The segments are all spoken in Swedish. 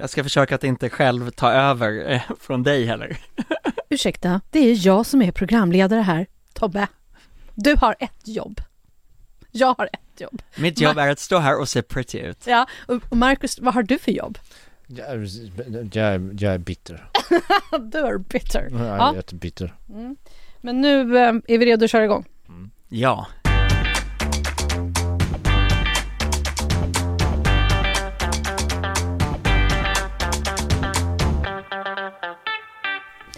Jag ska försöka att inte själv ta över eh, från dig heller. Ursäkta, det är jag som är programledare här. Tobbe, du har ett jobb. Jag har ett jobb. Mitt jobb är att stå här och se pretty ut. Ja, och Marcus, vad har du för jobb? Jag är, jag jag är bitter. Du är bitter. Jag är Ja. jättebitter. Mm. Men nu eh, är vi redo att köra igång. Ja.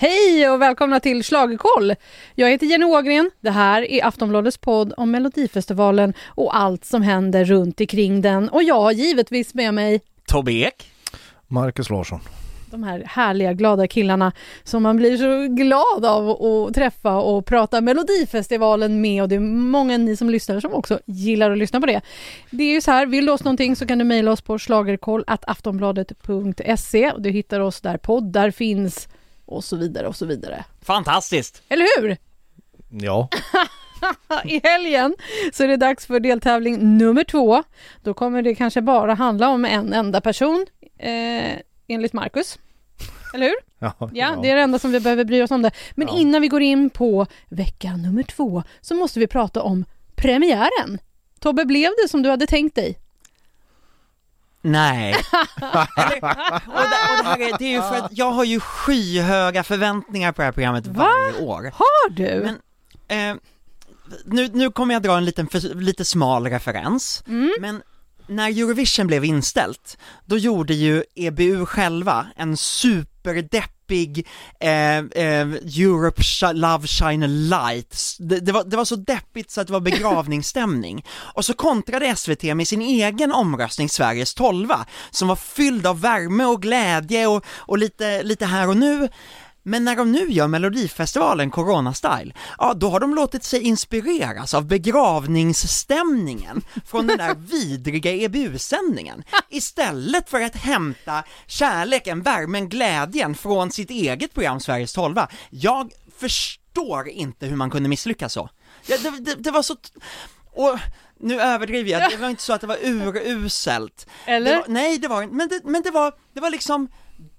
Hej och välkomna till Schlagerkoll! Jag heter Jenny Ågren. Det här är Aftonbladets podd om Melodifestivalen och allt som händer runt omkring den. Och jag har givetvis med mig Tobbe Ek. Marcus Larsson. de här härliga, glada killarna som man blir så glad av att träffa och prata Melodifestivalen med och det är många ni som lyssnar som också gillar att lyssna på det. Det är ju så här, vill du oss någonting så kan du mejla oss på schlagerkoll.aftonbladet.se och du hittar oss där poddar finns och så vidare och så vidare. Fantastiskt! Eller hur? Ja, I helgen så är det dags för deltävling nummer två. Då kommer det kanske bara handla om en enda person, eh, enligt Marcus. Eller hur? ja, Ja, det är det enda som vi behöver bry oss om det. Men Ja. innan vi går in på vecka nummer två så måste vi prata om premiären. Tobbe, blev det som du hade tänkt dig? Nej. Eller, och, det, och det, här är, det är ju för att jag har ju skyhöga förväntningar på det här programmet Va? varje år. Har du? Men, eh, nu, nu kommer jag dra en liten, lite smal referens, Mm. men när Eurovision blev inställt, då gjorde ju EBU själva en superdeppig eh, eh, Europe Sh- Love Shine a Light. Det, det, var, det var så deppigt så att det var begravningsstämning. Och så kontrade SVT med sin egen omröstning, Sveriges tolva, som var fylld av värme och glädje och, och lite, lite här och nu. Men när de nu gör Melodifestivalen Corona-style, ja då har de låtit sig inspireras av begravningsstämningen från den där vidriga EBU-sändningen istället för att hämta kärleken, värmen, glädjen från sitt eget program Sveriges 12. Jag förstår inte hur man kunde misslyckas så. Ja, det, det, det var så... Och nu överdriver jag, det var inte så att det var uruselt. Eller? Det var, nej, det var inte, men det, men det var, det var liksom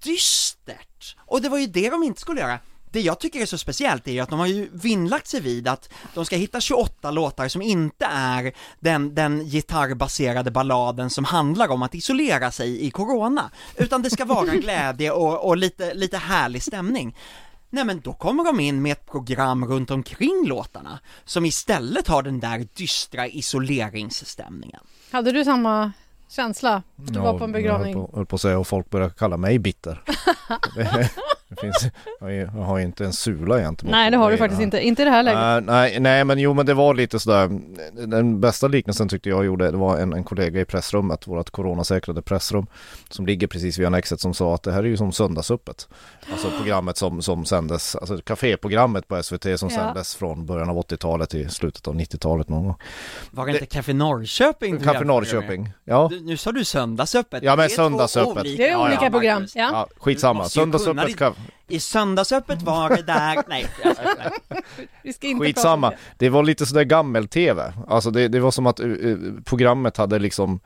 dystert. Och det var ju det de inte skulle göra. Det jag tycker är så speciellt är ju att de har ju vinnlagt sig vid att de ska hitta 28 låtar som inte är den, den gitarrbaserade balladen som handlar om att isolera sig i corona, utan det ska vara glädje och, och lite, lite härlig stämning. Nej men då kommer de in med ett program runt omkring låtarna som istället har den där dystra isoleringsstämningen. Hade du samma känsla? Du var på en begravning? Jag höll på, höll på att säga och folk börjar kalla mig bitter. det, finns, jag har ju- inte en sula gentemot Nej, det har du faktiskt inte. Inte i det här läget. Nej, nej, nej, men jo, men det var lite sådär. Den bästa liknelsen tyckte jag gjorde, det var en, en kollega i pressrummet, vårt coronasäkrade pressrum, som ligger precis vid annexet som sa att det här är ju som söndagsöppet. Alltså programmet som, som sändes, alltså kaféprogrammet på SVT som Ja. sändes från början av 80-talet till slutet av 90-talet någon gång. Var det inte Café Norrköping? Café Norrköping, ja. Du, nu sa du söndagsöppet. Ja, men söndagsöppet. Det är Ja, olika ja, program. Marcus. Ja. Ja, skitsamma. Söndagsöppet. I söndagsöppet var det där, nej. jag skojar. Vi ska inte Skitsamma. om Det var lite sådär gammel-tv. Alltså det, det var som att eh, programmet hade liksom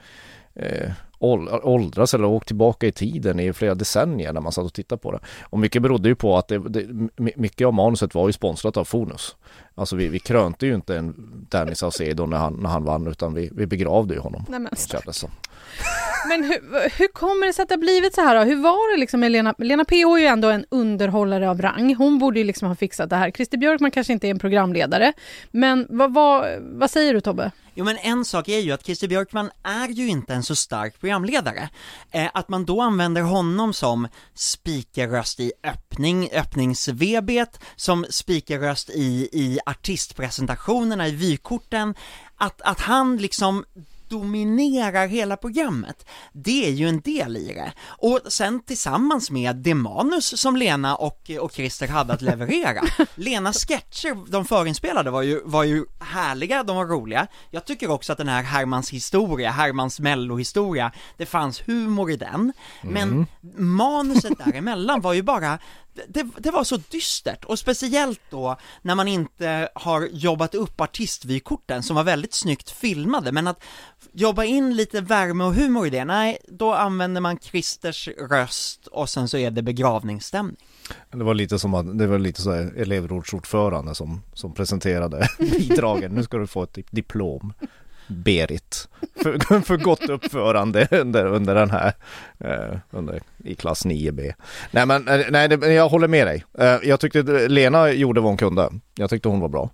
eh, ål- åldras eller åkt tillbaka i tiden i flera decennier när man satt och tittade på det. Och mycket berodde ju på att det, det, my- mycket av manuset var ju sponsrat av Fonus. Alltså vi, vi krönte ju inte en Danny Saucedo när han, när han vann utan vi, vi begravde ju honom. det. Nej, men. men hur, hur kommer det sig att det har blivit så här då? Hur var det liksom med Lena? Lena PH är ju ändå en underhållare av rang. Hon borde ju liksom ha fixat det här. Christer Björkman kanske inte är en programledare. Men vad, vad, vad säger du Tobbe? Jo men en sak är ju att Christer Björkman är ju inte en så stark programledare. Eh, att man då använder honom som speakerröst i öppning, öppnings som speakerröst i, i artistpresentationerna, i vykorten, att, att han liksom dominerar hela programmet. Det är ju en del i det. Och sen tillsammans med det manus som Lena och, och Christer hade att leverera. Lenas sketcher, de förinspelade, var ju, var ju härliga, de var roliga. Jag tycker också att den här Hermans historia, Hermans mellohistoria, det fanns humor i den. Men manuset däremellan var ju bara det, det var så dystert, och speciellt då när man inte har jobbat upp artistvykorten som var väldigt snyggt filmade, men att jobba in lite värme och humor i det, nej, då använder man Christers röst och sen så är det begravningsstämning. Det var lite som att, det var lite så här elevrådsordförande som, som presenterade bidragen. Nu ska du få ett diplom. Berit. För, för gott uppförande under, under den här, eh, under, i klass 9B. Nej men, eh, nej det, jag håller med dig. Eh, jag tyckte Lena gjorde vad hon kunde. Jag tyckte hon var bra.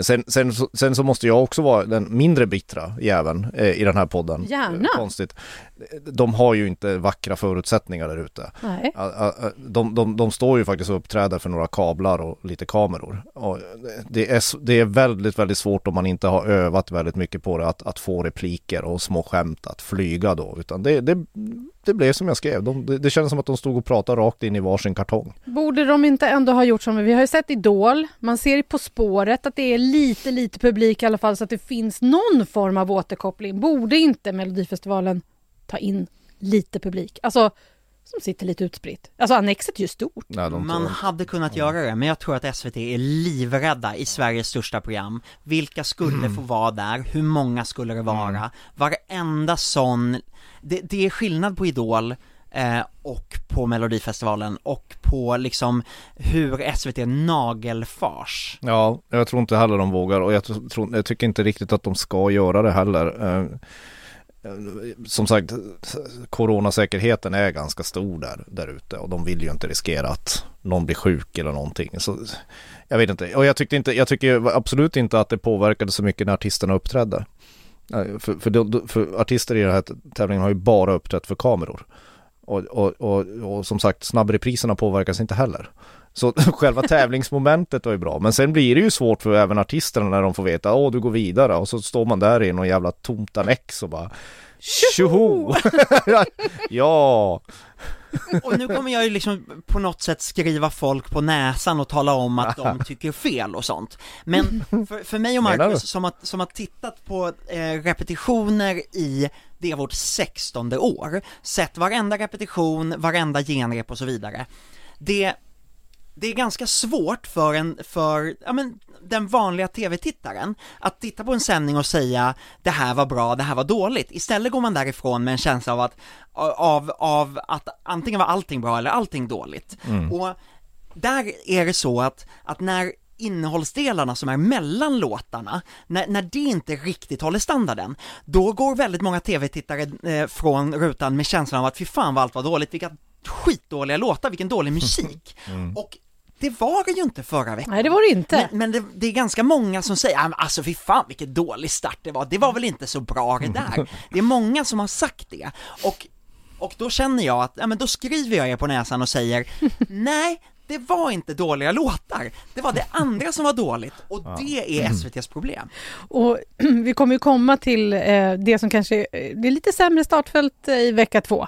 Sen, sen, sen så måste jag också vara den mindre bittra jäveln eh, i den här podden. Gärna. Konstigt. De har ju inte vackra förutsättningar där ute. De, de, de står ju faktiskt och uppträder för några kablar och lite kameror. Och det, är, det är väldigt, väldigt svårt om man inte har övat väldigt mycket på det att, att få repliker och små skämt att flyga då. Utan det, det, det blev som jag skrev. De, det, det kändes som att de stod och pratade rakt in i varsin kartong. Borde de inte ändå ha gjort som vi har ju sett Idol, man ser På spåret att det är lite, lite publik i alla fall så att det finns någon form av återkoppling. Borde inte Melodifestivalen ta in lite publik? Alltså, som sitter lite utspritt. Alltså annexet är ju stort. Nej, Man hade kunnat göra det, men jag tror att SVT är livrädda i Sveriges största program. Vilka skulle få vara där? Hur många skulle det vara? Varenda sån, det, det är skillnad på Idol eh, och på Melodifestivalen och på liksom hur SVT nagelfars. Ja, jag tror inte heller de vågar och jag, tror, jag tycker inte riktigt att de ska göra det heller. Eh, som sagt, coronasäkerheten är ganska stor där, där ute och de vill ju inte riskera att någon blir sjuk eller någonting. Så jag vet inte, och jag tyckte inte, jag tycker absolut inte att det påverkade så mycket när artisterna uppträdde. För, för, de- för artister i den här tävlingen har ju bara uppträtt för kameror. Och, och, och, och som sagt, snabbrepriserna påverkas inte heller. Så själva tävlingsmomentet var ju bra, men sen blir det ju svårt för även artisterna när de får veta åh du går vidare och så står man där i någon jävla tomt annex och bara Tjoho! ja, Och nu kommer jag ju liksom på något sätt skriva folk på näsan och tala om att de tycker fel och sånt. Men för, för mig och Marcus som har, som har tittat på eh, repetitioner i, det är vårt sextonde år, sett varenda repetition, varenda genrep och så vidare. Det, det är ganska svårt för en, för, ja men, den vanliga tv-tittaren att titta på en sändning och säga det här var bra, det här var dåligt. Istället går man därifrån med en känsla av att, av, av att antingen var allting bra eller allting dåligt. Och där är det så att, att när innehållsdelarna som är mellan låtarna, när, när det inte riktigt håller standarden, då går väldigt många tv-tittare eh, från rutan med känslan av att fy fan vad allt var dåligt, vilka skitdåliga låtar, vilken dålig musik. Och det var det ju inte förra veckan. Nej, det var det inte. Men, men det, det är ganska många som säger, "Ah, alltså fy fan vilken dålig start det var, det var väl inte så bra det där. Det är många som har sagt det, och, och då känner jag att, ja men då skriver jag er på näsan och säger, nej, det var inte dåliga låtar, det var det andra som var dåligt, och det är SVTs problem. Och vi kommer ju komma till eh, det som kanske eh, det är lite sämre startfält eh, i vecka två.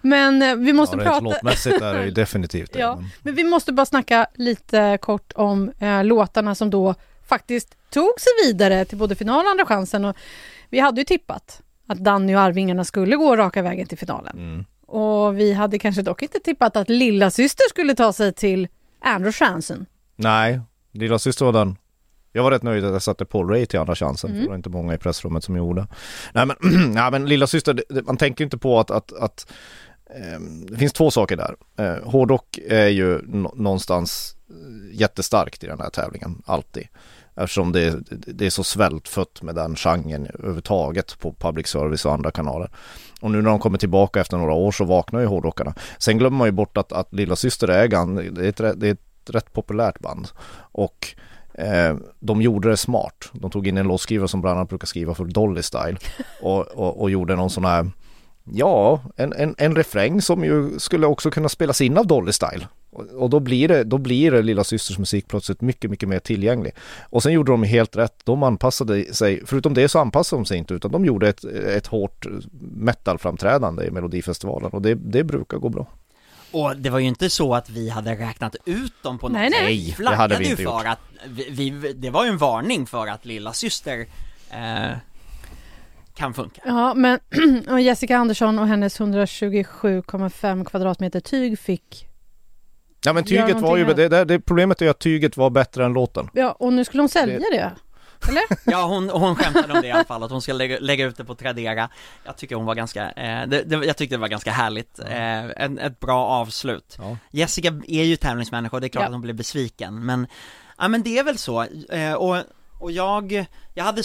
Men eh, vi måste ja prata... låtmässigt är det ju definitivt det. Ja, men- men vi måste bara snacka lite kort om eh, låtarna som då faktiskt tog sig vidare till både final och andra chansen. Och vi hade ju tippat att Danny och Arvingarna skulle gå raka vägen till finalen. Mm. Och vi hade kanske dock inte tippat att lilla syster skulle ta sig till andra chansen. Nej, lilla syster var den. Jag var rätt nöjd att jag satte Paul Ray till andra chansen. Mm. för Det var inte många i pressrummet som gjorde. Nej men, nej, men lilla syster, man tänker inte på att, att, att ehm, det finns två saker där. Eh, hårdrock är ju nå- någonstans eh, jättestarkt i den här tävlingen, alltid. Eftersom det, det är så svältfött med den genren överhuvudtaget på public service och andra kanaler. Och nu när de kommer tillbaka efter några år så vaknar ju hårdrockarna. Sen glömmer man ju bort att, att Lilla Syster är, det är, ett, det är ett rätt populärt band. Och eh, de gjorde det smart. De tog in en låtskrivare som bland annat brukar skriva för Dolly Style. Och, och, och gjorde någon sån här, ja, en, en, en refräng som ju skulle också kunna spelas in av Dolly Style. Och, och då blir det, då blir det Lilla Systers musik plötsligt mycket, mycket mer tillgänglig. Och sen gjorde de helt rätt. De anpassade sig, förutom det så anpassade de sig inte utan de gjorde ett, ett hårt metalframträdande i Melodifestivalen och det, det brukar gå bra. Och det var ju inte så att vi hade räknat ut dem på något Nej, nej. sätt. Nej, Vi det hade vi inte för gjort. att vi, vi, det var ju en varning för att lilla syster eh, kan funka. Ja, men och Jessica Andersson och hennes 127,5 kvadratmeter tyg fick Ja men tyget var ju, det, det, det, problemet är ju att tyget var bättre än låten. Ja, och nu skulle hon sälja det. Eller? Ja hon, hon skämtade om det i alla fall, att hon ska lägga, lägga ut det på Tradera. Jag tycker hon var ganska, eh, det, det, jag tyckte det var ganska härligt, eh, en, ett bra avslut. Ja. Jessica är ju tävlingsmänniska och det är klart Ja. att hon blev besviken, men, ja men det är väl så, eh, och, och jag, jag hade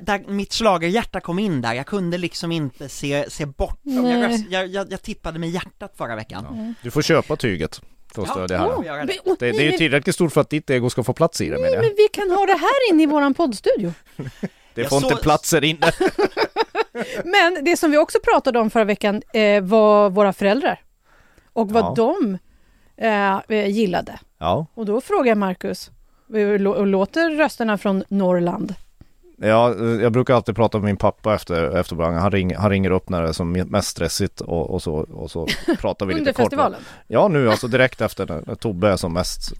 där mitt schlagerhjärta kom in där, jag kunde liksom inte se, se bort jag, jag, jag, jag tippade med hjärtat förra veckan. Du får köpa tyget Ja, ja. här. göra det. Det, det är ju tillräckligt stort för att ditt ego ska få plats i det Nej, jag. men vi kan ha det här inne i våran poddstudio. Det får inte plats här inne. Men det som vi också pratade om förra veckan eh, var våra föräldrar. Och vad Ja. de eh, gillade. Ja, Och då frågar jag Marcus, lå- låter rösterna från Norrland? Ja, jag brukar alltid prata med min pappa efter, efter. Han, ring, han ringer upp när det är som mest stressigt och, och, så, och så pratar vi Under lite kort. festivalen? Ja nu alltså direkt efter när, när Tobbe är som mest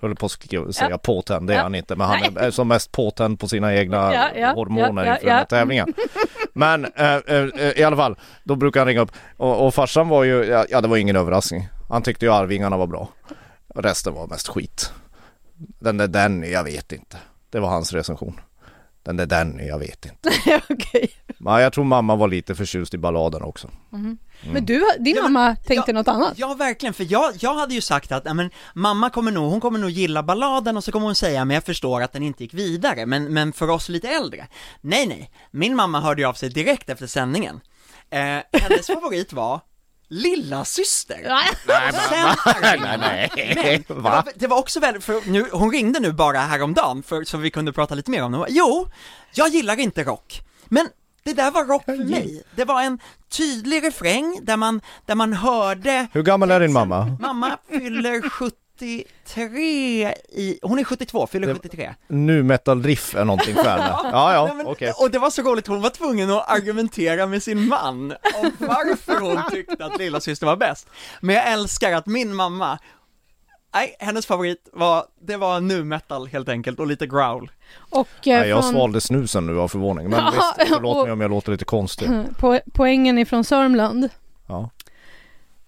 Höll på att säga Ja. påtänd, det är Ja. han inte, men han är, är som mest påtänd på sina egna Ja, ja, hormoner ja, inför ja. tävlingen. Men eh, eh, i alla fall, då brukar han ringa upp och, och farsan var ju, ja, det var ingen överraskning. Han tyckte ju Arvingarna var bra. Resten var mest skit. Den där Danny, jag vet inte. Det var hans recension. Den där Danny, jag vet inte. Okej. Men jag tror mamma var lite förtjust i balladen också. Men du, din Ja, men- mamma tänkte ja, något annat? Ja verkligen, för jag, jag hade ju sagt att, men mamma kommer nog, hon kommer nog gilla balladen och så kommer hon säga, men jag förstår att den inte gick vidare, men, men för oss lite äldre. Nej nej, min mamma hörde ju av sig direkt efter sändningen. Eh, hennes favorit var Lilla syster. Nej. Sen nej, nej. Men det Va? var, det var också väldigt, för nu, hon ringde nu bara häromdagen för, så vi kunde prata lite mer om det. Jo, jag gillar inte rock, men det där var rock för mig. Det var en tydlig refräng där man, där man hörde Hur gammal är din mamma? Mamma fyller 73 i, hon är 72, fyller 73. Nu metal riff är någonting för henne. Ja, ja, okej. Och det var så roligt, hon var tvungen att argumentera med sin man om varför hon tyckte att lilla syster var bäst. Men jag älskar att min mamma, nej, hennes favorit var, det var nu metal helt enkelt och lite growl. Och eh, Nej, jag från, svalde snusen nu av förvåning. Men visst, förlåt och- mig om jag låter lite konstig. po poängen ifrån Sörmland, Ja.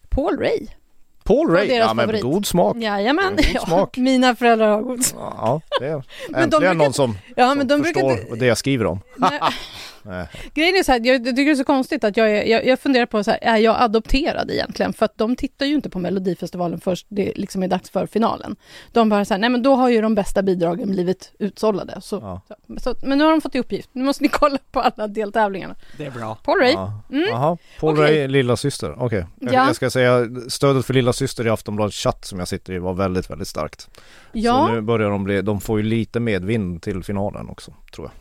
Paul Ray. Paul Ray, ja men favorit. god smak. Jajamän, God ja, smak. mina föräldrar har god smak. Ja, det är Men de äntligen brukar- någon som, Ja, som men de brukar förstår inte- det jag skriver om. Nej. Grejen är så här, jag, jag tycker det är så konstigt att jag, är, jag, jag funderar på så här, är jag adopterad egentligen? För att de tittar ju inte på Melodifestivalen först det liksom är dags för finalen. De bara så här, nej men då har ju de bästa bidragen blivit utsållade. Så, Ja. så, så, men nu har de fått i uppgift, nu måste ni kolla på alla deltävlingarna. Det är bra. Paul Ray, Ja. Mm. Paul Okej. Ray, lilla syster. Okej. Jag, Ja. jag ska säga, stödet för lilla syster i Aftonbladets chatt som jag sitter i var väldigt, väldigt starkt. ja, Så nu börjar de bli, de får ju lite medvind till finalen också, tror jag.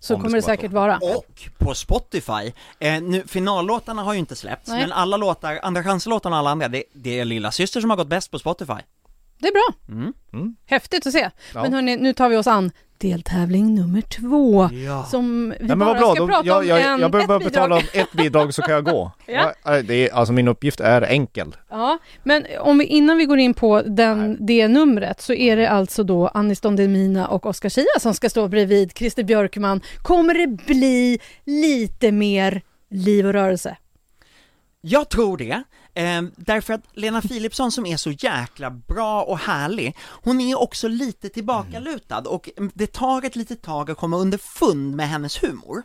Så det kommer det säkert vara. Och på Spotify, eh, nu, finallåtarna har ju inte släppts, Nej. men alla låtar, andra chanslåtarna och alla andra, det, det är lilla syster som har gått bäst på Spotify. Det är bra, Mm. häftigt att se. Ja. Men hörni, nu tar vi oss an deltävling nummer två. Ja. Som vi Nej men bara bra, ska då, prata jag, om jag, en, jag behöver bara betala om ett bidrag så kan jag gå. Ja. Ja, det är, alltså min uppgift är enkel. Ja, men om vi, innan vi går in på den, det numret så är det alltså då Anis Don Demina och Oscar Zia som ska stå bredvid Christer Björkman. Kommer det bli lite mer liv och rörelse? Jag tror det, eh, därför att Lena Philipsson som är så jäkla bra och härlig, hon är också lite tillbakalutad och det tar ett litet tag att komma underfund med hennes humor.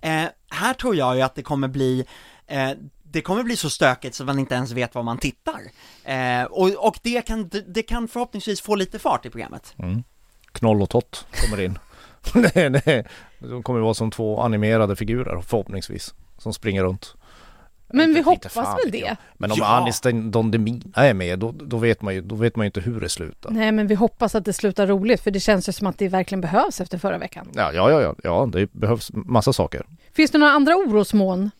Eh, här tror jag ju att det kommer bli eh, det kommer bli så stökigt så man inte ens vet var man tittar. Eh, och och det, kan, det kan förhoppningsvis få lite fart i programmet. Knoll och Tott kommer in. nej, nej. De kommer vara som två animerade figurer förhoppningsvis. Som springer runt. Men vi hoppas väl det? jag. Men om Ja. Anis Don Demina är med, då, då, vet man ju, då vet man ju inte hur det slutar. Nej, men vi hoppas att det slutar roligt för det känns ju som att det verkligen behövs efter förra veckan. Ja, ja, ja, ja, ja, det behövs massa saker. Finns det några andra orosmoln?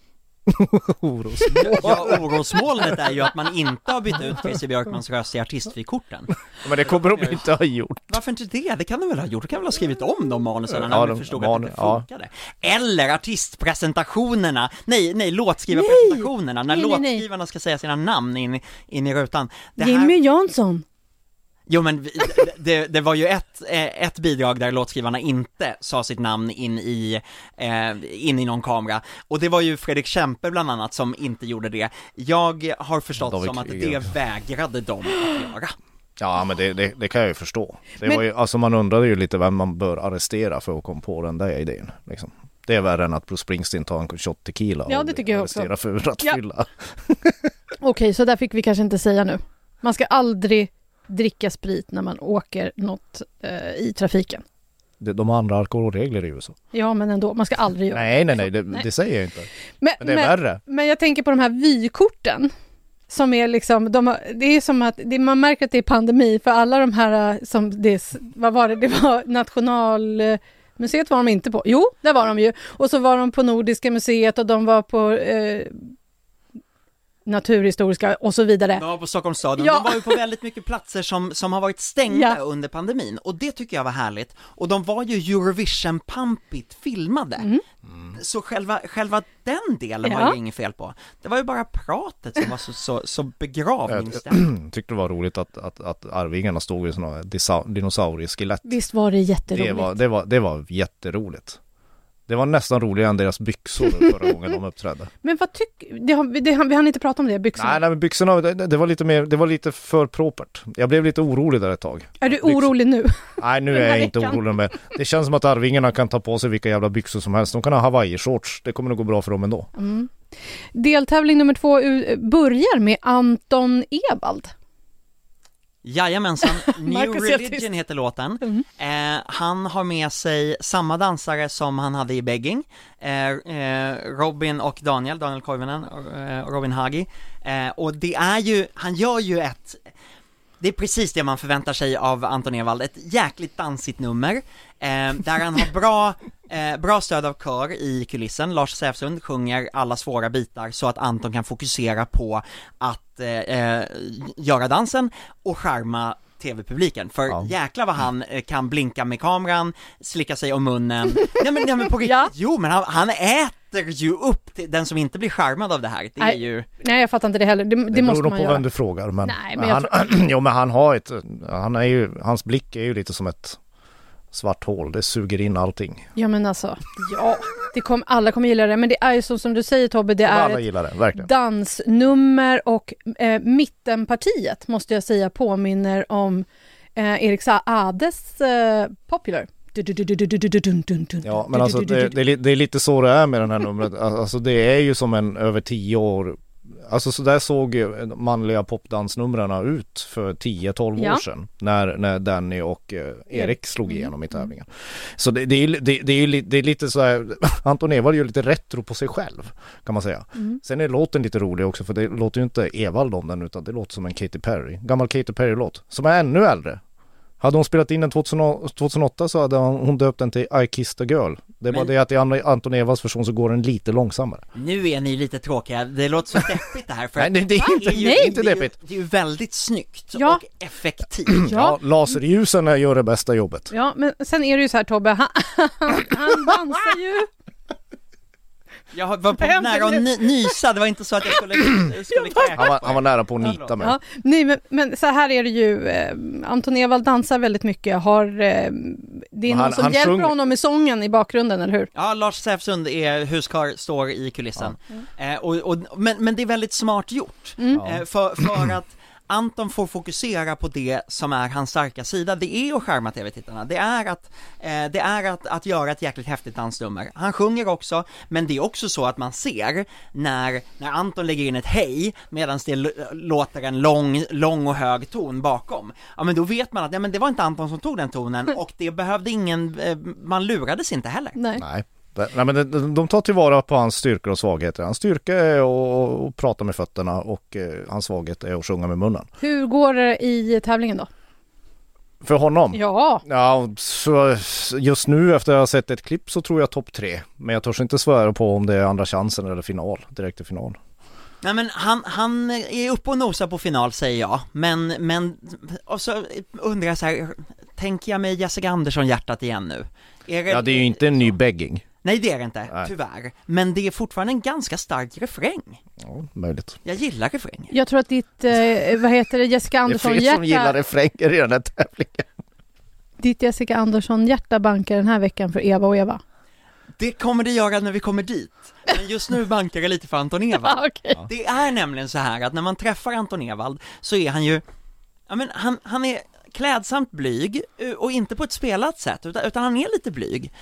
Orosmoln. Ja, orosmolnet är ju att man inte har bytt ut Christer Björkmans röst i artistfikorten. Men det kommer de inte ha gjort. Varför inte det? Det kan de väl ha gjort? De kan väl ha skrivit om de manusen när Ja, de förstod man- att det inte ja. funkade. Eller artistpresentationerna, nej, nej, låtskrivarpresentationerna, när Nej, nej, nej. låtskrivarna ska säga sina namn in, in i rutan. Det Jimmy Jansson. Jo men vi- det, det var ju ett, eh, ett bidrag där låtskrivarna inte sa sitt namn in i, eh, in i någon kamera, och det var ju Fredrik Kempe bland annat som inte gjorde det. Jag har förstått David som att det vägrade de att göra. Ja men det, det, det kan jag ju förstå. Det Men- var ju, alltså man undrade ju lite vem man bör arrestera för att komma på den där idén. Liksom. Det är värre än att Bruce Springsteen tar en shot tequila Ja, och det tycker jag också. arresterar för rattfylla. Okej, så där fick vi kanske inte säga nu. Man ska aldrig dricka sprit när man åker något eh, i trafiken. De har andra alkoholregler i USA. Ja, men ändå, man ska aldrig göra Nej nej nej, det, Nej. det säger jag inte. Men, Men det är men, värre. men jag tänker på de här vykorten. Som är liksom, de har, det är som att, det, man märker att det är pandemi för alla de här eh, som, det, vad var det, det var Nationalmuseet var de inte på. Jo, där var de ju. Och så var de på Nordiska museet och de var på eh, Naturhistoriska och så vidare. De var på Stockholms stadion, Ja. de var ju på väldigt mycket platser som, som har varit stängda Ja. under pandemin, och det tycker jag var härligt. Och de var ju Eurovision-pampigt filmade, Mm. så själva, själva den delen var Ja. ju inget fel på. Det var ju bara pratet som var så, så, så begravningsstämt. Tyckte det var roligt att, att, att Arvingarna stod vid sådana dinosaurieskelett. Visst var det jätteroligt? Det var, det, var, det var jätteroligt. Det var nästan roligare än deras byxor förra gången de uppträdde. Men vad tycker, vi hann inte prata om det, byxorna. Nej, nej men byxorna, det, det var lite mer, det var lite för propert. Jag blev lite orolig där ett tag. är du byxor. orolig nu? Nej nu är jag inte orolig mer. Det känns som att Arvingarna kan ta på sig vilka jävla byxor som helst. De kan ha hawaii-shorts. Det kommer nog gå bra för dem ändå. Mm. Deltävling nummer två börjar med Anton Ewald. Jajamensan, New. Religion heter låten. Mm. Eh, han har med sig samma dansare som han hade i Begging, eh, eh, Robin och Daniel, Daniel Koivunen och eh, Robin Hagi. Eh, och det är ju, han gör ju ett, det är precis det man förväntar sig av Anton Ewald, ett jäkligt dansigt nummer, eh, där han har bra, eh, bra stöd av kör i kulissen, Lars Säfsund sjunger alla svåra bitar så att Anton kan fokusera på att eh, eh, göra dansen och charma tv-publiken, för Ja. jäklar vad han eh, kan blinka med kameran, slicka sig om munnen, nej men, nej, men på riktigt, Ja. jo men han, han äter ju upp till den som inte blir charmad av det här, det är Nej. ju Nej, jag fattar inte det heller. Det, det, Det, måste man på göra. vem du frågar. Men, Nej, men han, jo men han har ett, han är ju, hans blick är ju lite som ett svart hål. Det suger in allting. Ja, men alltså, ja, det kom, alla kommer gilla det. Men det är ju som, som du säger Tobbe, det Och är alla ett gillar det, verkligen. dansnummer och eh, mittenpartiet måste jag säga påminner om eh, Erik Saades eh, Popular. Ja men alltså det, det, är, det är lite så det är med den här numret. Alltså det är ju som en över tio år Alltså så där såg ju manliga popdansnumren ut för 10-12 Ja. år sedan när, när Danny och Erik slog igenom i tävlingen. Så det, det, är, det, det, är, det är lite så här, Anton Ewald gör lite retro på sig själv kan man säga. Mm. Sen är låten lite rolig också för det låter ju inte Evald om den utan det låter som en Katy Perry, gammal Katy Perry-låt som är ännu äldre. Hade hon spelat in den 2000 2008 så hade hon döpt den till I kissed a girl. Det är bara Men- det att i An- Anton Evalds version så går den lite långsammare. Nu är ni lite tråkiga, det låter så deppigt det här för Nej, det, är inte, ju- det är inte det är ju- deppigt. Det är ju väldigt snyggt Ja. och effektivt. Ja, Ja, laserljusen gör det bästa jobbet. ja, men sen är det ju så här Tobbe, han, han dansar ju. Jag var på nära att ny- nysa, det var inte så att jag skulle, skulle kräkas Han var, han var nära på att nita mig. Ja, nej, men, men så här är det ju. Eh, Anton Ewald dansar väldigt mycket. Har, eh, det är någon han- som han hjälper sjunger- honom med sången i bakgrunden, eller hur? Ja, Lars Säfsund är huskar, står i kulissen. Eh, och, och, men, men det är väldigt smart gjort. Mm. Ja. Eh, för, för att Anton får fokusera på det som är hans starka sida, det är att skärma tv-tittarna, det är att, eh, det är att, att göra ett jäkligt häftigt dansnummer. Han sjunger också, men det är också så att man ser när, när Anton lägger in ett hej medan det låter en lång, lång och hög ton bakom. Ja men då vet man att, ja men det var inte Anton som tog den tonen och det behövde ingen, eh, man lurades inte heller. Nej. Nej. Det- Nej men de, de tar tillvara på hans styrkor och svagheter. Hans styrka är att, att prata med fötterna och eh, hans svaghet är att sjunga med munnen. Hur går det i tävlingen då? För honom? Ja, Ja, så just nu efter att ha sett ett klipp så tror jag topp tre. Men jag törs inte svära på om det är andra chansen eller final, direkt till final. Nej men han, han är uppe och nosar på final säger jag, men, men, och så undrar jag så här, tänker jag mig Jessica Andersson hjärtat igen nu? Är Ja, det är ju inte en ny begging. Nej det är det inte, Nej. tyvärr. Men det är fortfarande en ganska stark refräng. Ja, möjligt. Jag gillar refränger. Jag tror att ditt, eh, vad heter det, Jessica Det är Andersson fler som gillar refränger i den här tävlingen. ditt Jessica Andersson hjärta bankar den här veckan för Eva och Eva. Det kommer det göra när vi kommer dit. Men just nu bankar det lite för Anton Ewald. Ah, okej. Det är nämligen så här att när man träffar Anton Ewald så är han ju, ja men han, han är klädsamt blyg eh, och inte på ett spelat sätt utan, utan han är lite blyg.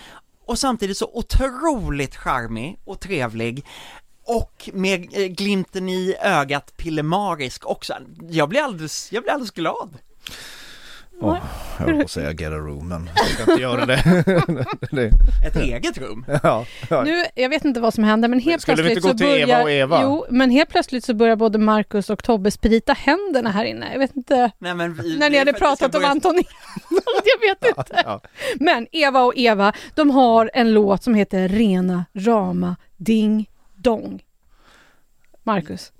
Och samtidigt så otroligt charmig och trevlig och med eh, glimten i ögat pillemarisk också. Jag blir alldeles, jag blir alldeles glad. Åh, jag höll på att säga get a room, men jag ska inte göra det. det Ett eget rum. ja, ja. Nu, jag vet inte vad som händer men helt Skulle vi plötsligt inte så gå till börjar... Eva och Eva? Jo, men helt plötsligt så börjar både Marcus och Tobbe sprita händerna här inne. Jag vet inte Nej, men vi, när ni hade vi pratat om börja- Anton Ewald, jag vet inte. Ja. Men Eva och Eva, de har en låt som heter Rena rama ding dong. Marcus.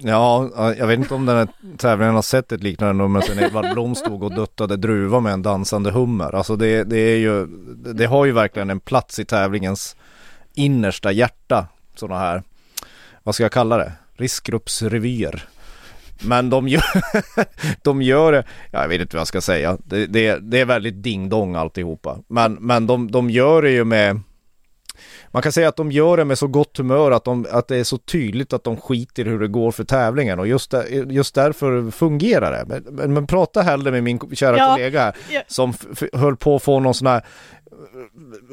Ja, jag vet inte om den här tävlingen har sett ett liknande nummer sen Edvard Blom stod och duttade druva med en dansande hummer. Alltså det, det är ju, det har ju verkligen en plats i tävlingens innersta hjärta. Sådana här, vad ska jag kalla det? Riskgruppsrevyer. Men de gör, de gör det, jag vet inte vad jag ska säga. Det, det, det är väldigt ding-dong alltihopa. Men, men de, de gör det ju med man kan säga att de gör det med så gott humör att, de, att det är så tydligt att de skiter hur det går för tävlingen. Och just, där, just därför fungerar det. Men, men, men prata hellre med min kära Ja, kollega här, som f- höll på att få någon sån här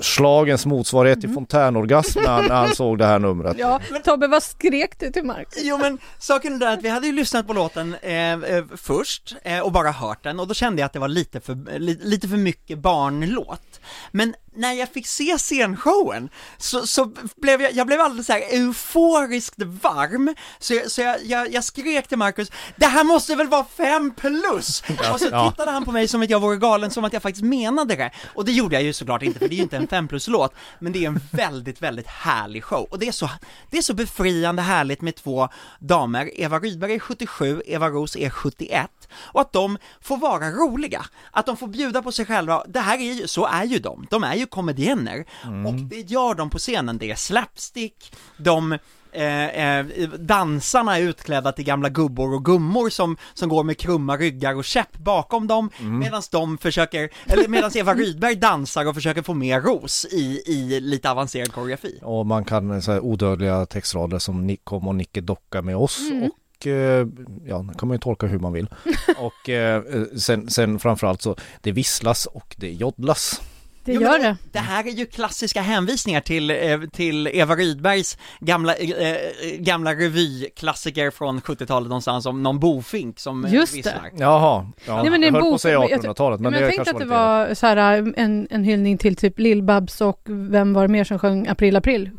slagens motsvarighet till fontänorgasm när han, när han såg det här numret. Ja, Tobbe, vad skrek du till Marcus? Jo men saken är där att vi hade ju lyssnat på låten eh, eh, först eh, och bara hört den och då kände jag att det var lite för, li, lite för mycket barnlåt. Men när jag fick se scenshowen så, så blev jag, jag blev alldeles så här euforiskt varm, så, jag, så jag, jag, jag skrek till Marcus, det här måste väl vara fem plus? Och så tittade han på mig som att jag vore galen, som att jag faktiskt menade det. Och det gjorde jag ju såklart inte, för det är ju inte en fem plus-låt, men det är en väldigt, väldigt härlig show. Och det är så, det är så befriande härligt med två damer, Eva Rydberg är 77, Eva Ros är 71, och att de får vara roliga, att de får bjuda på sig själva, det här är ju, så är ju de, de är ju komedienner, och det gör de på scenen, det är slapstick, de Eh, eh, dansarna är utklädda till gamla gubbor och gummor som, som går med krumma ryggar och käpp bakom dem, medan de försöker, eller medan Eva Rydberg dansar och försöker få mer ros i, i lite avancerad koreografi. Och man kan så här, odödliga textrader som Nick kom och Nicke docka med oss Mm. och eh, ja, det kan man ju tolka hur man vill. och eh, sen, sen framförallt så det visslas och det joddlas. Det Jo, gör det. Det här är ju klassiska hänvisningar till, eh, till Eva Rydbergs gamla, eh, gamla revyklassiker från 70-talet någonstans om någon bofink som Just det. visslar. Jaha, ja, Nej, men det är jag höll på att säga men jag- 1800-talet men, Men jag det tänkte att det var så här, en, en hyllning till typ Lill-Babs och vem var det mer som sjöng April April?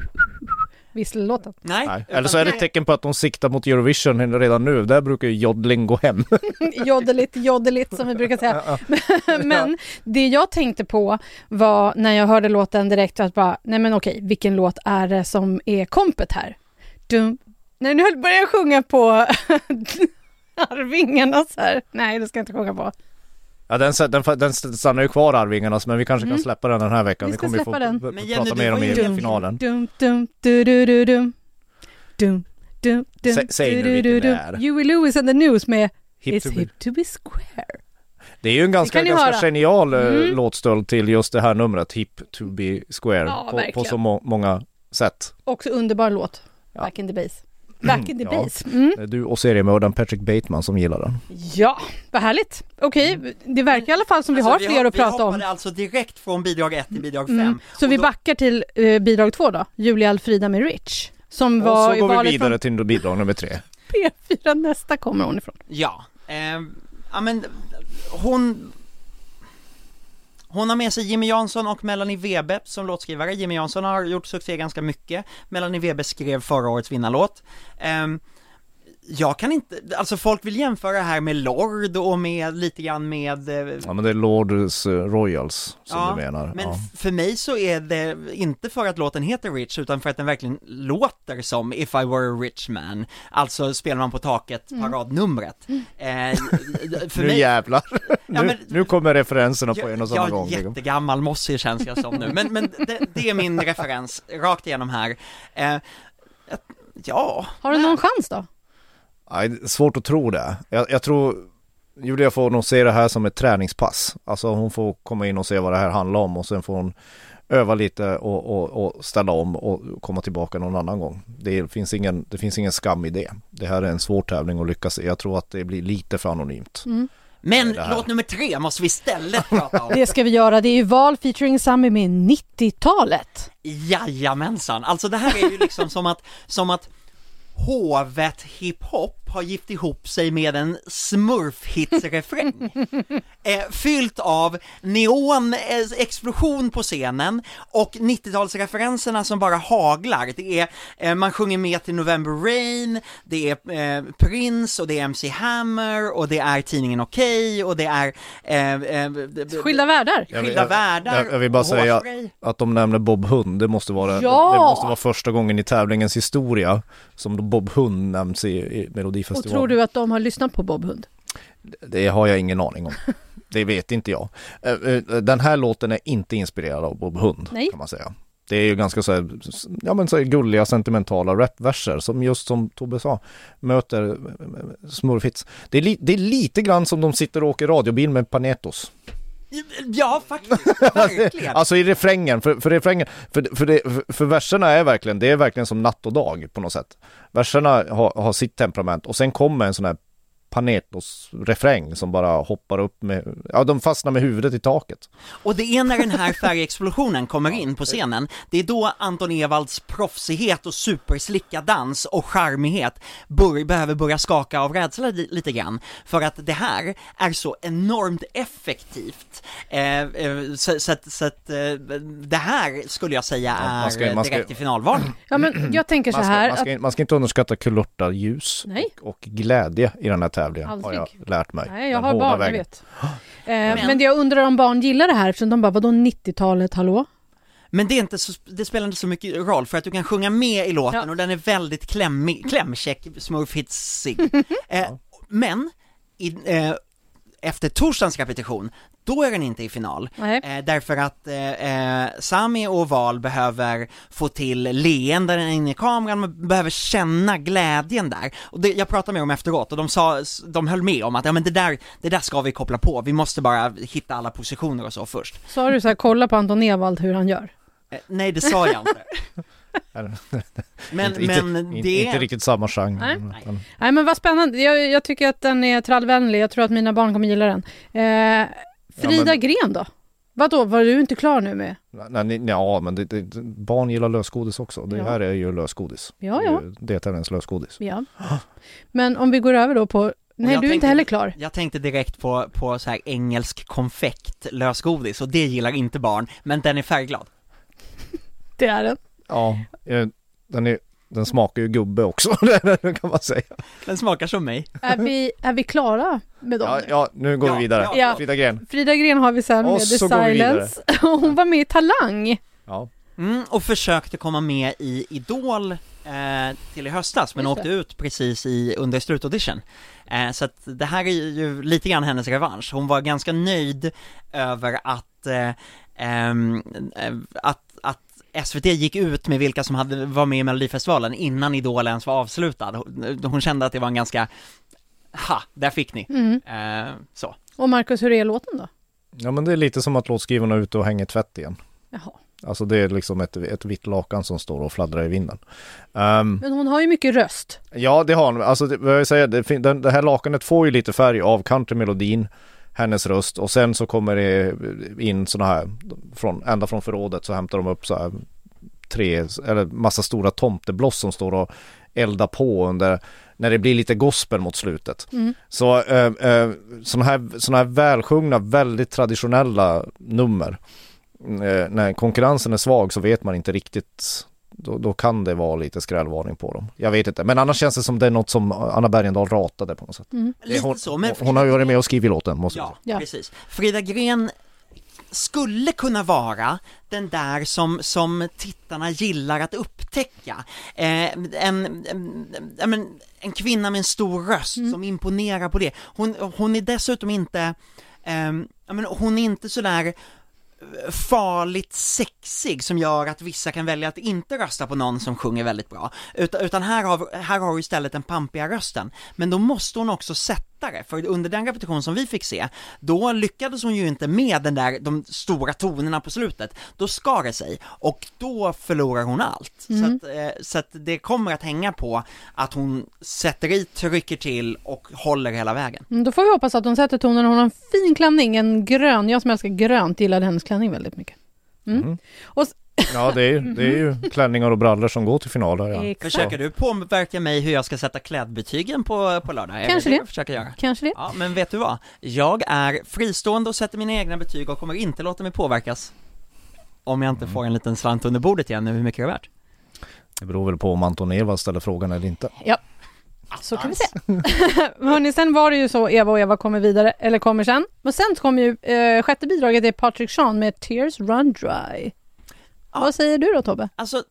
Vissellåten. Nej, Nej. Eller så är det ett tecken på att de siktar mot Eurovision redan nu. Där brukar ju joddling gå hem. Joddeligt, joddeligt som vi brukar säga. men det jag tänkte på var när jag hörde låten direkt att bara, nej men okej, vilken låt är det som är kompet här? Dum. När nu börjar jag sjunga på Arvingarna så här. Nej, det ska jag inte sjunga på. Ja den, den, den stannar ju kvar Arvingarnas men vi kanske Mm. kan släppa den den här veckan. Vi Vi, kommer ju få den. Men prata Jenny, du mer om ju i en- finalen. Dum, dum, du, du, du, dum. Dum, dum, dum, Sä- säg nu du, vilken det är. Huey Lewis and the News med Hip It's to be. hip to be square. Det är ju en ganska, ganska höra. genial eh, Mm. låtstöld till just det här numret, Hip to be square, Ja, på, på så må- många sätt. Också underbar låt. Ja. Back in the base. Back in the Ja. base. Mm. Du och seriemördaren Patrick Bateman som gillar den. Ja, vad härligt. Okej, det verkar i alla fall som vi Alltså, har fler att prata Vi om. hoppade alltså direkt från bidrag 1 till bidrag 5. Mm. Så vi då- backar till eh, bidrag två då, Julia Alfrida med Rich. Som Och var så går vi vidare till bidrag nummer tre. från P4, nästa kommer hon ifrån. Ja, ehm, ja men hon hon har med sig Jimmy Jansson och Melanie Webe som låtskrivare. Jimmy Jansson har gjort succé ganska mycket. Melanie Webe skrev förra årets vinnarlåt. Ehm, jag kan inte, alltså folk vill jämföra det här med Lord och med lite grann med eh, Ja men det är Lords eh, Royals som Ja, du menar. Men ja. för mig så är det inte för att låten heter Rich utan för att den verkligen låter som If I Were a Rich Man Alltså spelar man på taket, paradnumret eh, För Nu mig, jävlar! Ja, nu, men- nu kommer referenserna på en och samma jag, gång. jag är jättegammal mossig känns jag som nu, men, men det, det är min referens rakt igenom här eh, Ja, Har du någon chans då? Nej, svårt att tro det. Jag, jag tror Julia får nog se det här som ett träningspass. Alltså hon får komma in och se vad det här handlar om och sen får hon öva lite och, och, och ställa om och komma tillbaka någon annan gång. Det finns, ingen, det finns ingen skam i det. Det här är en svår tävling att lyckas i. Jag tror att det blir lite för anonymt. men det här. låt nummer tre måste vi istället prata om Det ska vi göra. Det är ju val featuring Sami med 90-talet. Jajamensan, alltså det här är ju liksom som att, som att hovet hiphop har gift ihop sig med en smurfhitsrefräng. eh, fyllt av neon, eh, explosion på scenen och 90-talsreferenserna som bara haglar. Det är, eh, man sjunger med till November Rain, det är eh, Prince och det är MC Hammer och det är tidningen Okej och det är eh, eh, Skilda världar. Jag vill- skilda jag- världar. jag- jag vill bara säga-. Att de nämner Bob Hund, det måste vara, Ja! det måste vara första gången i tävlingens historia som Bob Hund nämns i, i Och Melodifestivalen. tror du att de har lyssnat på Bob Hund? Det har jag ingen aning om. Det vet inte jag. Eh, eh, Den här låten är inte inspirerad av Bob Hund Nej. kan man säga. Det är ju ganska så här, ja men så här gulliga sentimentala rapverser som just som Tobbe sa möter eh, smurfhits. Det är, li, det är lite grann som de sitter och åker radiobil med Panetos. Ja, faktiskt, verkligen. Alltså i refrängen, för, för refrängen, för, för, det, för, för verserna är verkligen, det är verkligen som natt och dag på något sätt. Verserna har, har sitt temperament och sen kommer en sån här Panetos-refräng som bara hoppar upp med, ja de fastnar med huvudet i taket. Och det är när den här färgexplosionen kommer in på scenen, det är då Anton Ewalds proffsighet och superslicka dans och charmighet bör, behöver börja skaka av rädsla li, lite grann. För att det här är så enormt effektivt. Eh, eh, så, så att, så att eh, det här skulle jag säga är man ska- man ska- direkt i finalval. Ja, men jag tänker så Man ska, här. man Att, ska, man ska inte underskatta kulörta ljus Nej. och, och glädje i den här tävlingen, har Aldrig. jag lärt mig. nej, jag Den har barn, jag vägen. vet. Eh, men jag undrar om barn gillar det här eftersom de bara, vadå 90-talet, hallå? Men det, är inte så, det spelar inte så mycket roll för att du kan sjunga med i låten Ja. och den är väldigt klämmig, klämkäck, smurfhitsig. eh, men i, eh, efter torsdagens repetition, då är den inte i final. Nej. Eh, därför att eh, eh, Sami och Val behöver få till leenden in i kameran, man behöver känna glädjen där. Och det, jag pratade med dem efteråt och de sa, de höll med om att ja men det där, det där ska vi koppla på, vi måste bara hitta alla positioner och så först. Sa du så här, kolla på Anton Ewald hur han gör? Eh, nej det sa jag inte. Men, inte, men inte, det inte riktigt samma genre. Nej. utan- Nej men vad spännande, jag, jag tycker att den är trallvänlig, jag tror att mina barn kommer gilla den. Eh, Frida men- Gren då? Vadå, var du inte klar nu med? Nej, nej, ja, men det, det, barn gillar lösgodis också. Det Ja. här är ju lösgodis. Ja, Det är ja. deltävlingens lösgodis. Ja. Men om vi går över då på, nej jag du är inte tänkte- heller klar. Jag tänkte direkt på, på så här engelsk konfekt, lösgodis, och det gillar inte barn, men den är färgglad. Det är den. Ja, eh, den, är, den smakar ju gubbe också, kan man säga. Den smakar som mig. Är vi, är vi klara med dem? Ja, ja nu går Ja, vi vidare. ja. Frida Gren. Frida Gren har vi sen Och med The Silence. Hon var med i Talang. Ja. Mm, och försökte komma med i Idol eh, till i höstas, men Just åkte det. ut precis i, under slutaudition. Eh, så att det här är ju lite grann hennes revansch. Hon var ganska nöjd över att, eh, ehm, eh, att, att SVT gick ut med vilka som hade, var med i Melodifestivalen innan Idol ens var avslutad. Hon, hon kände att det var en ganska, ha, där fick ni. Mm. Eh, så. Och Markus, hur är låten då? ja, men det är lite som att låtskrivarna är ute och hänger tvätt igen. Jaha. Alltså det är liksom ett, ett vitt lakan som står och fladdrar i vinden. Ehm, Men hon har ju mycket röst. Ja, det har hon. Alltså, det, vad jag säger, det, det här lakanet får ju lite färg av countrymelodin, hennes röst och sen så kommer det in sådana här, från, ända från förrådet så hämtar de upp så här tre, eller massa stora tomtebloss som står och eldar på under, när det blir lite gospel mot slutet. Mm. Så eh, eh, sådana här, såna här välsjungna, väldigt traditionella nummer, eh, när konkurrensen är svag så vet man inte riktigt då, då kan det vara lite skrällvarning på dem. Jag vet inte, men annars känns det som det är något som Anna Bergendahl ratade på något sätt. Mm. Lite hon, så, men hon har ju varit med och skrivit låten, måste jag Ja, säga. Ja. precis. Frida Gren skulle kunna vara den där som, som tittarna gillar att upptäcka. Eh, en, en, en, en, kvinna med en stor röst som imponerar på det. Hon, hon är dessutom inte, eh, jag menar, hon är inte sådär farligt sexig som gör att vissa kan välja att inte rösta på någon som sjunger väldigt bra. Utan, utan här, har, här har du istället den pampiga rösten. Men då måste hon också sätta det, för under den repetition som vi fick se, då lyckades hon ju inte med den där, de stora tonerna på slutet. Då skar det sig, och då förlorar hon allt. Så, att, eh, så att det kommer att hänga på att hon sätter i, trycker till och håller hela vägen. Mm, Då får vi hoppas att hon sätter tonen. Hon har en fin klänning, en grön. Jag som älskar grönt gillade hennes klänning väldigt mycket. Mm. Mm. Och Ja, det är, ju- det är ju klänningar och brallor som går till finaler. Ja. Exakt. Försöker du påverka mig hur jag ska sätta klädbetygen på, på lördag? Kanske det det. försöker göra? Kanske det. Ja, men vet du vad? Jag är fristående och sätter mina egna betyg och kommer inte låta mig påverkas. Om jag inte får en liten slant under bordet igen, nu hur mycket det är värt. Det beror väl på om Anton Ewald ställer frågan eller inte. Så kan vi se. Hörni, sen var det ju så Eva och Eva kommer vidare, eller kommer sen. Men sen kommer ju eh, sjätte bidraget är Patrick Sean med Tears Run Dry. Ja. Vad säger du då Tobbe? Alltså,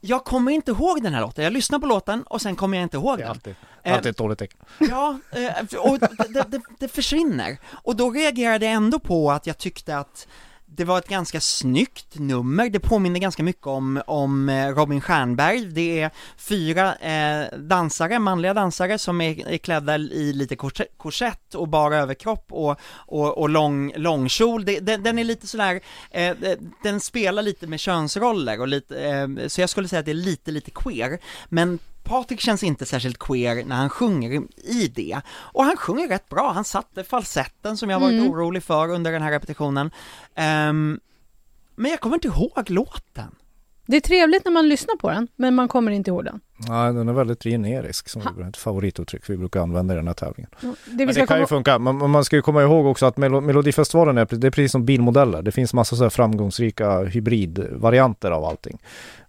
jag kommer inte ihåg den här låten. Jag lyssnar på låten och sen kommer jag inte ihåg Det är den. alltid, Eh, alltid ett dåligt tecken. Ja, eh, och det, det, det försvinner. Och då reagerade jag ändå på att jag tyckte att det var ett ganska snyggt nummer, det påminner ganska mycket om, om eh, Robin Stjernberg, det är fyra eh, dansare, manliga dansare som är, är klädda i lite korsett och bara överkropp och, och, och lång, långkjol, det, den, den är lite sådär, eh, eh, den spelar lite med könsroller och lite, eh, så jag skulle säga att det är lite, lite queer, men Patrik känns inte särskilt queer när han sjunger i det. Och han sjunger rätt bra, han satte falsetten som jag varit Mm. orolig för under den här repetitionen. Ehm, men jag kommer inte ihåg låten. Det är trevligt när man lyssnar på den, men man kommer inte ihåg den. Nej, den är väldigt generisk, som Ha. ett favorituttryck vi brukar använda i den här tävlingen. Det Men ska det kan ju funka, men men man ska ju komma ihåg också att Melo- Melodifestivalen är, det är precis som bilmodeller. Det finns massa så framgångsrika hybridvarianter av allting.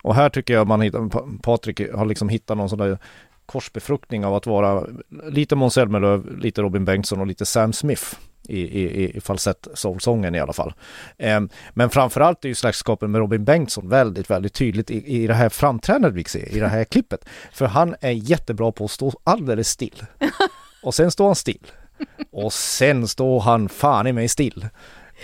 Och här tycker jag man hittar, Pa- Patrik har liksom hittat någon sån där korsbefruktning av att vara lite Måns Zelmerlöw, lite Robin Bengtsson och lite Sam Smith i, i, i falsett soulsången i alla fall. Ehm, men framförallt är ju släktskapen med Robin Bengtsson väldigt, väldigt tydligt i, i det här framträdandet vi ser, i det här klippet. För han är jättebra på att stå alldeles still. Och sen står han still. Och sen står han fan i mig still.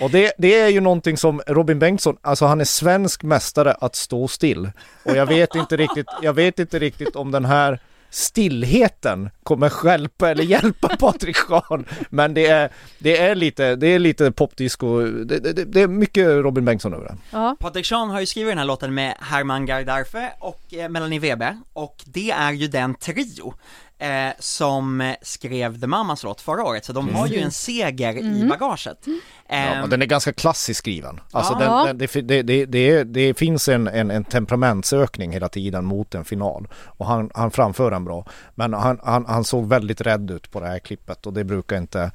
Och det, det är ju någonting som Robin Bengtsson, alltså han är svensk mästare att stå still. Och jag vet inte riktigt, jag vet inte riktigt om den här stillheten kommer stjälpa eller hjälpa Patrik Schan. Men det är, det är lite, det är lite popdisco, det, det, det är mycket Robin Bengtsson över det. Ja. Patrik Sean har ju skrivit den här låten med Herman Gardarfe och eh, Melanie Weber, och det är ju den trio eh, som eh, skrev The Mamas låt förra året, så de har ju en seger i bagaget. Ja, Ehm, och den är ganska klassiskt skriven. Alltså Ja. den, den, det, det, det, det finns en, en, en temperamentsökning hela tiden mot en final. Och han, han framför den bra. Men han, han, han såg väldigt rädd ut på det här klippet och det brukar inte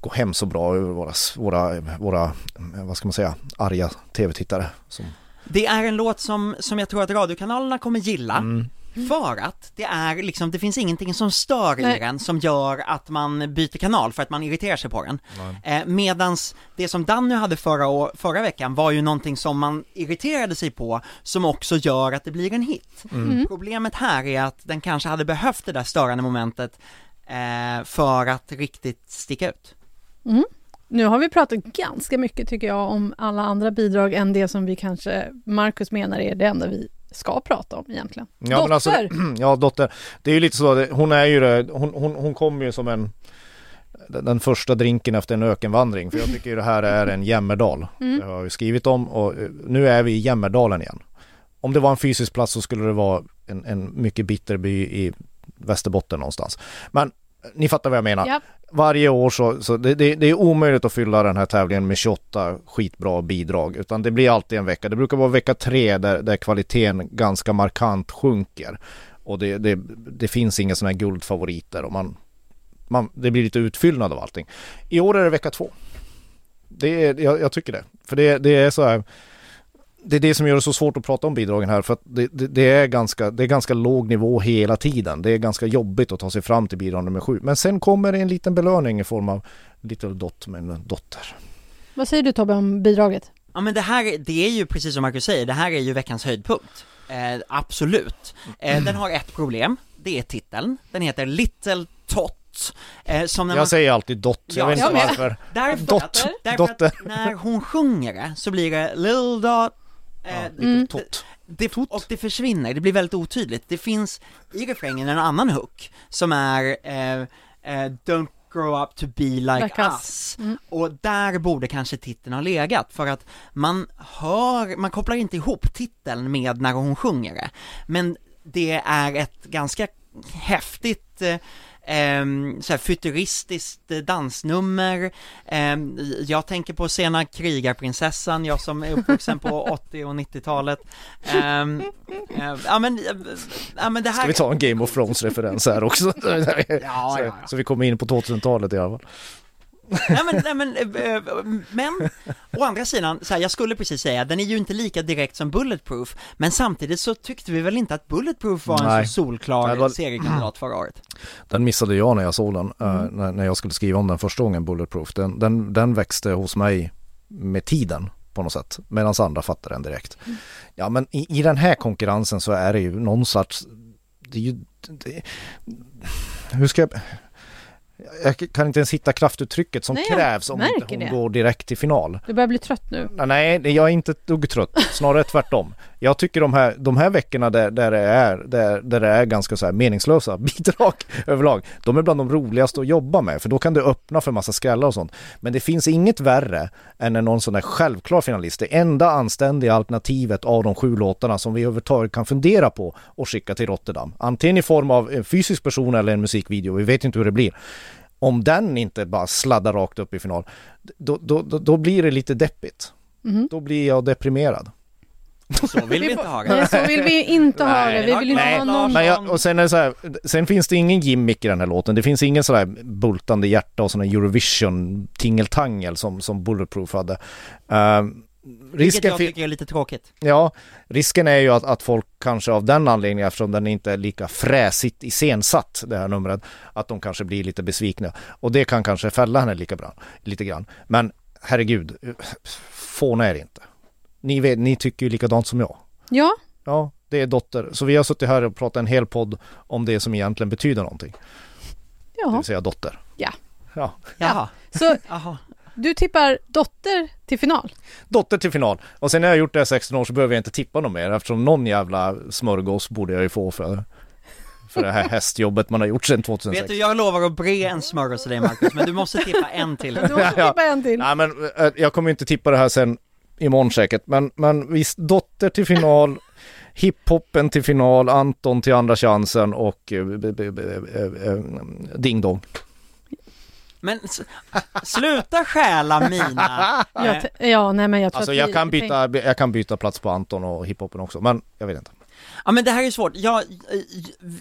gå hem så bra över våra, våra, våra vad ska man säga, arga tv-tittare. Som, Det är en låt som, som jag tror att radiokanalerna kommer gilla, mm. För att det är liksom, det finns ingenting som stör i Nej. den som gör att man byter kanal för att man irriterar sig på den. Eh, medans det som Danny hade förra, å- förra veckan var ju någonting som man irriterade sig på, som också gör att det blir en hit. Mm. Problemet här är att den kanske hade behövt det där störande momentet eh, för att riktigt sticka ut. Nu har vi pratat ganska mycket tycker jag om alla andra bidrag än det som vi kanske, Marcus menar är det enda vi ska prata om egentligen. Ja, Dotter! men alltså, ja, dotter. Det är ju lite så, hon är ju det, hon, hon, hon kommer ju som en den första drinken efter en ökenvandring, för jag tycker ju det här är en jämmerdal. Mm. Det har jag skrivit om och eh, nu är vi i Jämmerdalen igen. Om det var en fysisk plats så skulle det vara en, en mycket bitter by i Västerbotten någonstans. Men ni fattar vad jag menar. Ja. Varje år så, så det, det, det är omöjligt att fylla den här tävlingen med 28 skitbra bidrag, utan det blir alltid en vecka. Det brukar vara vecka tre där, där kvaliteten ganska markant sjunker. Och det, det, det finns inga sådana här guldfavoriter och man, man, det blir lite utfyllnad av allting. I år är det vecka två. Det är, jag, jag tycker det. För det, det är så här, det är det som gör det så svårt att prata om bidragen här för att det, det, det, är ganska, det är ganska låg nivå hela tiden. Det är ganska jobbigt att ta sig fram till bidrag nummer sju. Men sen kommer det en liten belöning i form av Little Dot med en dotter. Vad säger du Tobbe om bidraget? Ja men det här, det är ju precis som Marcus säger, det här är ju veckans höjdpunkt. Eh, absolut. Eh, den har ett problem, det är titeln. Den heter Little Tot. Eh, som när Jag man, säger alltid Dot, jag Ja, vet inte varför. därför, Dot, därför dotter. att när hon sjunger det så blir det Little Dot, Ja, Mm. Little Tot. det, och det försvinner, det blir väldigt otydligt. Det finns i refrängen en annan hook som är eh, eh, Don't grow up to be like, Like us. us. Mm. Och där borde kanske titeln ha legat, för att man hör, man kopplar inte ihop titeln med när hon sjunger det. Men det är ett ganska häftigt eh, så här futuristiskt eh, dansnummer, Ehm, jag tänker på sena krigarprinsessan, jag som är uppvuxen på 80 och 90-talet Ehm, eh, Ja men, eh, ja men det här Ska vi ta en Game of Thrones-referens här också? ja, så, ja. så vi kommer in på 2000-talet i alla fall. Nej men, nej men, eh, eh, men, å andra sidan, så här, jag skulle precis säga, den är ju inte lika direkt som Bulletproof, men samtidigt så tyckte vi väl inte att Bulletproof var en Nej. så solklar Nej, var- seriekandidat förra året? Den missade jag när jag såg den, eh, när, när jag skulle skriva om den första gången, Bulletproof. Den, den, den växte hos mig med tiden på något sätt, medan andra fattade den direkt. Ja men i, i den här konkurrensen så är det ju någon sorts, det är ju, det, hur ska jag, jag kan inte ens hitta kraftuttrycket som Nej, krävs om inte hon det. går direkt till final. Du börjar bli trött nu. Nej, jag är inte ett dugg trött, snarare tvärtom. Jag tycker de här, de här veckorna där, där, det är, där, där det är ganska så här meningslösa bidrag överlag, de är bland de roligaste att jobba med, för då kan det öppna för massa skrällar och sånt. Men det finns inget värre än när någon sån där självklar finalist, det enda anständiga alternativet av de sju låtarna som vi överhuvudtaget kan fundera på och skicka till Rotterdam. Antingen i form av en fysisk person eller en musikvideo, vi vet inte hur det blir om den inte bara sladdar rakt upp i final, då, då, då, då blir det lite deppigt. Mhm. Då blir jag deprimerad. Så vill vi inte ha det. Nej, så vill vi inte ha Nej, det. Vi vill inte nej, ha någon... Men jag, och sen är det så här, sen finns det ingen gimmick i den här låten. Det finns ingen sådär bultande hjärta och sån här Eurovision tingeltangel som, som Bulletproof hade. Uh, Vilket risken, jag tycker är lite tråkigt. ja, risken är ju att, att folk kanske av den anledningen, eftersom den inte är lika fräsigt iscensatt, det här numret, att de kanske blir lite besvikna. Och det kan kanske fälla henne lika bra, lite grann. Men herregud, fåna är det inte. Ni, vet, ni tycker ju likadant som jag. Ja, Ja, det är dotter. Så vi har suttit här och pratat en hel podd om det som egentligen betyder någonting. Det ja. vill säga dotter. Ja. Ja. Jaha, Så jaha. du tippar dotter till final? Dotter till final. Och sen när jag har gjort det här 16 år så behöver jag inte tippa något mer eftersom någon jävla smörgås borde jag ju få för, för det här hästjobbet man har gjort sedan 2006. Vet du, jag lovar att bre en smörgås till dig Marcus, men du måste tippa en till. Du måste tippa en till. Nej men eh, jag kommer inte tippa det här sen imorgon säkert. Men, men visst, dotter till final, hiphopen till final, Anton till andra chansen och eh, eh, eh, Ding Dong. Men sluta stjäla mina... Ja, nej men jag tror Alltså att jag vi- kan, byta, jag kan byta plats på Anton och hiphopen också, men jag vet inte. Ja men det här är svårt, ja,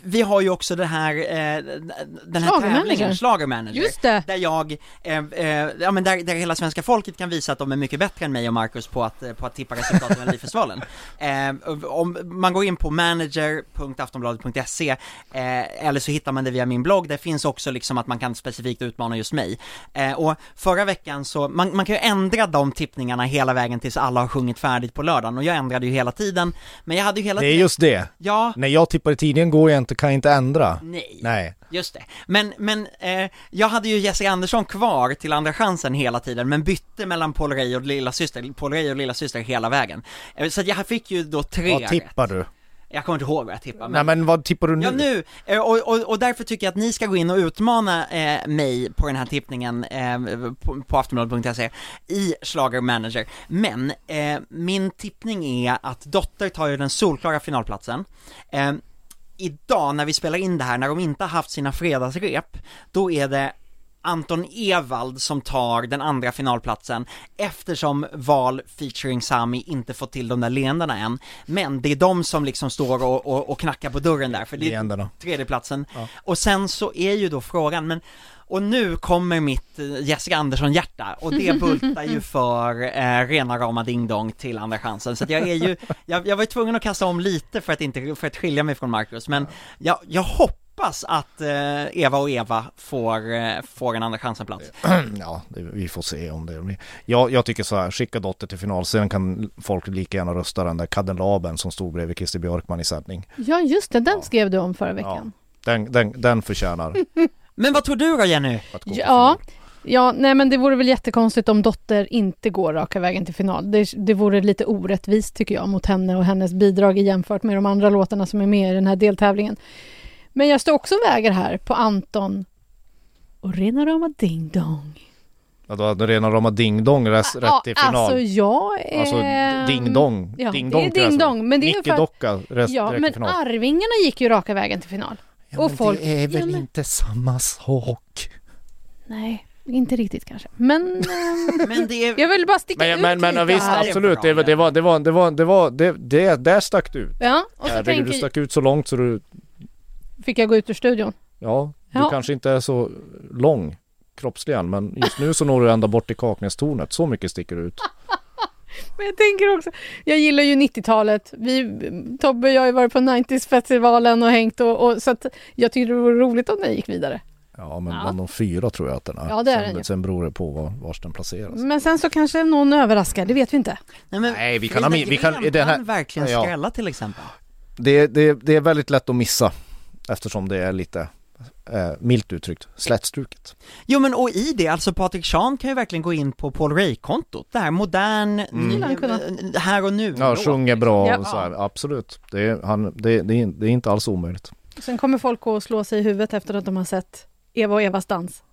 vi har ju också det här, eh, den här tävlingen, Schlagermanager. Just det! Där jag, eh, eh, ja men där, där hela svenska folket kan visa att de är mycket bättre än mig och Marcus på att, eh, på att tippa resultaten i Melodifestivalen. Eh, om man går in på manager.aftonbladet.se eh, eller så hittar man det via min blogg, där finns också liksom att man kan specifikt utmana just mig. Eh, och förra veckan så, man, man kan ju ändra de tippningarna hela vägen tills alla har sjungit färdigt på lördagen och jag ändrade ju hela tiden, men jag hade ju hela Det är tiden, just det. Ja, När jag tippar i tidningen går jag inte, kan jag inte ändra. nej. Nej. Just det. Men, men eh, jag hade ju Jessica Andersson kvar till andra chansen hela tiden, men bytte mellan Paul Rey och lilla syster, Paul Rey och lilla syster hela vägen. Eh, Så att jag fick ju då tre Vad tippar rätt. du? Jag kommer inte ihåg vad jag tippade, Nej men... men vad tippar du nu? Ja nu, eh, och, och, och därför tycker jag att ni ska gå in och utmana eh, mig på den här tippningen eh, på, på aftonbladet.se i Schlager Manager. Men eh, min tippning är att Dotter tar ju den solklara finalplatsen. Eh, idag när vi spelar in det här, när de inte har haft sina fredagsrep, då är det Anton Ewald som tar den andra finalplatsen eftersom Val featuring Sami inte fått till de där leendena än. Men det är de som liksom står och, och, och knackar på dörren där, för det är tredjeplatsen. Ja. Och sen så är ju då frågan, men och nu kommer mitt eh, Jessica Andersson-hjärta och det bultar ju för eh, rena rama Ding Dong till andra chansen. Så att jag är ju, jag, jag var ju tvungen att kasta om lite för att inte, för att skilja mig från Marcus, men jag, jag hoppas att eh, Eva och Eva får, eh, får en andra chansen-plats. Ja, det, vi får se om det blir. Jag, jag tycker så här, skicka Dotter till final, sen kan folk lika gärna rösta den där kadelaben som stod bredvid Christer Björkman i sändning. Ja, just det, den Ja. skrev du om förra veckan. Den, den, den förtjänar Men vad tror du då Jenny? Ja, ja, nej men det vore väl jättekonstigt om Dotter inte går raka vägen till final. Det, det vore lite orättvist tycker jag mot henne och hennes bidrag jämfört med de andra låtarna som är med i den här deltävlingen. Men jag står också och väger här på Anton och rena rama ding dong. Ja, då hade rena rama Ding Dong rätt, rätt till final. Alltså jag är... Alltså Ding Dong. Ja, ding det är dong Ding alltså. Dong, men det är för Docka rätt Ja, men. Arvingarna gick ju raka vägen till final. Ja, och men folk- det är väl ja, men- inte samma sak? Nej, inte riktigt kanske. Men ehm, Men det är, jag vill bara sticka Men, ut men, men lite visst, här. absolut. Det, var- det var, det var, det var, det det, där stack du ut. Ja, och så du tänker, stack ut så långt så du, fick jag gå ut ur studion. ja, du Ja. kanske inte är så lång kroppsligen, men just nu så når du ända bort till Kaknästornet. Så mycket sticker du ut. Men jag tänker också, jag gillar ju 90-talet. Vi, Tobbe och jag har ju varit på 90s-festivalen och hängt och, och så att jag tyckte det vore roligt om den gick vidare. Ja, men Ja. bland de fyra tror jag att den är. Ja, det är sen, den ju. sen beror det på var, vars den placeras. Men sen så kanske någon överraskar, det vet vi inte. nej, men Nej, vi kan ha vi kan- den här- kan verkligen Ja. skrälla till exempel. Det, det, det är väldigt lätt att missa eftersom det är lite, eh, milt uttryckt, slätstruket. Jo men och i det, alltså Patrik Sean kan ju verkligen gå in på Paul Ray-kontot, det här modern, kunna. eh, här och nu Ja, sjunger bra Ja. och så här, absolut. Det är, han, det, det, är, det är inte alls omöjligt. Sen kommer folk att slå sig i huvudet efter att de har sett Eva och Evas dans.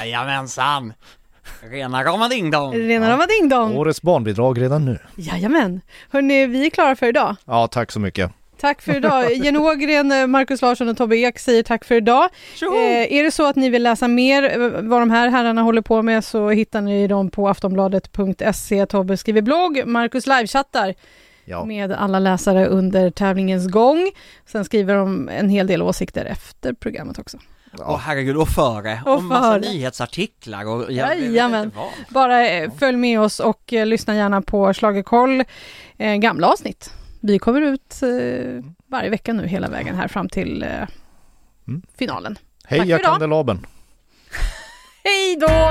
Jajamensan! Rena rama ding dong! Rena rama ding dong! Årets barnbidrag redan nu. Jajamän! Hörni, vi är klara för idag. Ja, tack så mycket. Tack för idag. Jenny Ågren, Markus Larsson och Tobbe Ek säger tack för idag. Eh, är det så att ni vill läsa mer eh, vad de här herrarna håller på med så hittar ni dem på aftonbladet.se. Tobbe skriver blogg, Markus livechattar Ja, med alla läsare under tävlingens gång. Sen skriver de en hel del åsikter efter programmet också. Ja. herregud, och före, Och och massa före. nyhetsartiklar och jag Jajamän. Bara eh, följ med oss och eh, lyssna gärna på Schlagerkoll, eh, gamla avsnitt. Vi kommer ut eh, varje vecka nu hela vägen här fram till eh, Mm. finalen. Heja kandelabern! Hej då!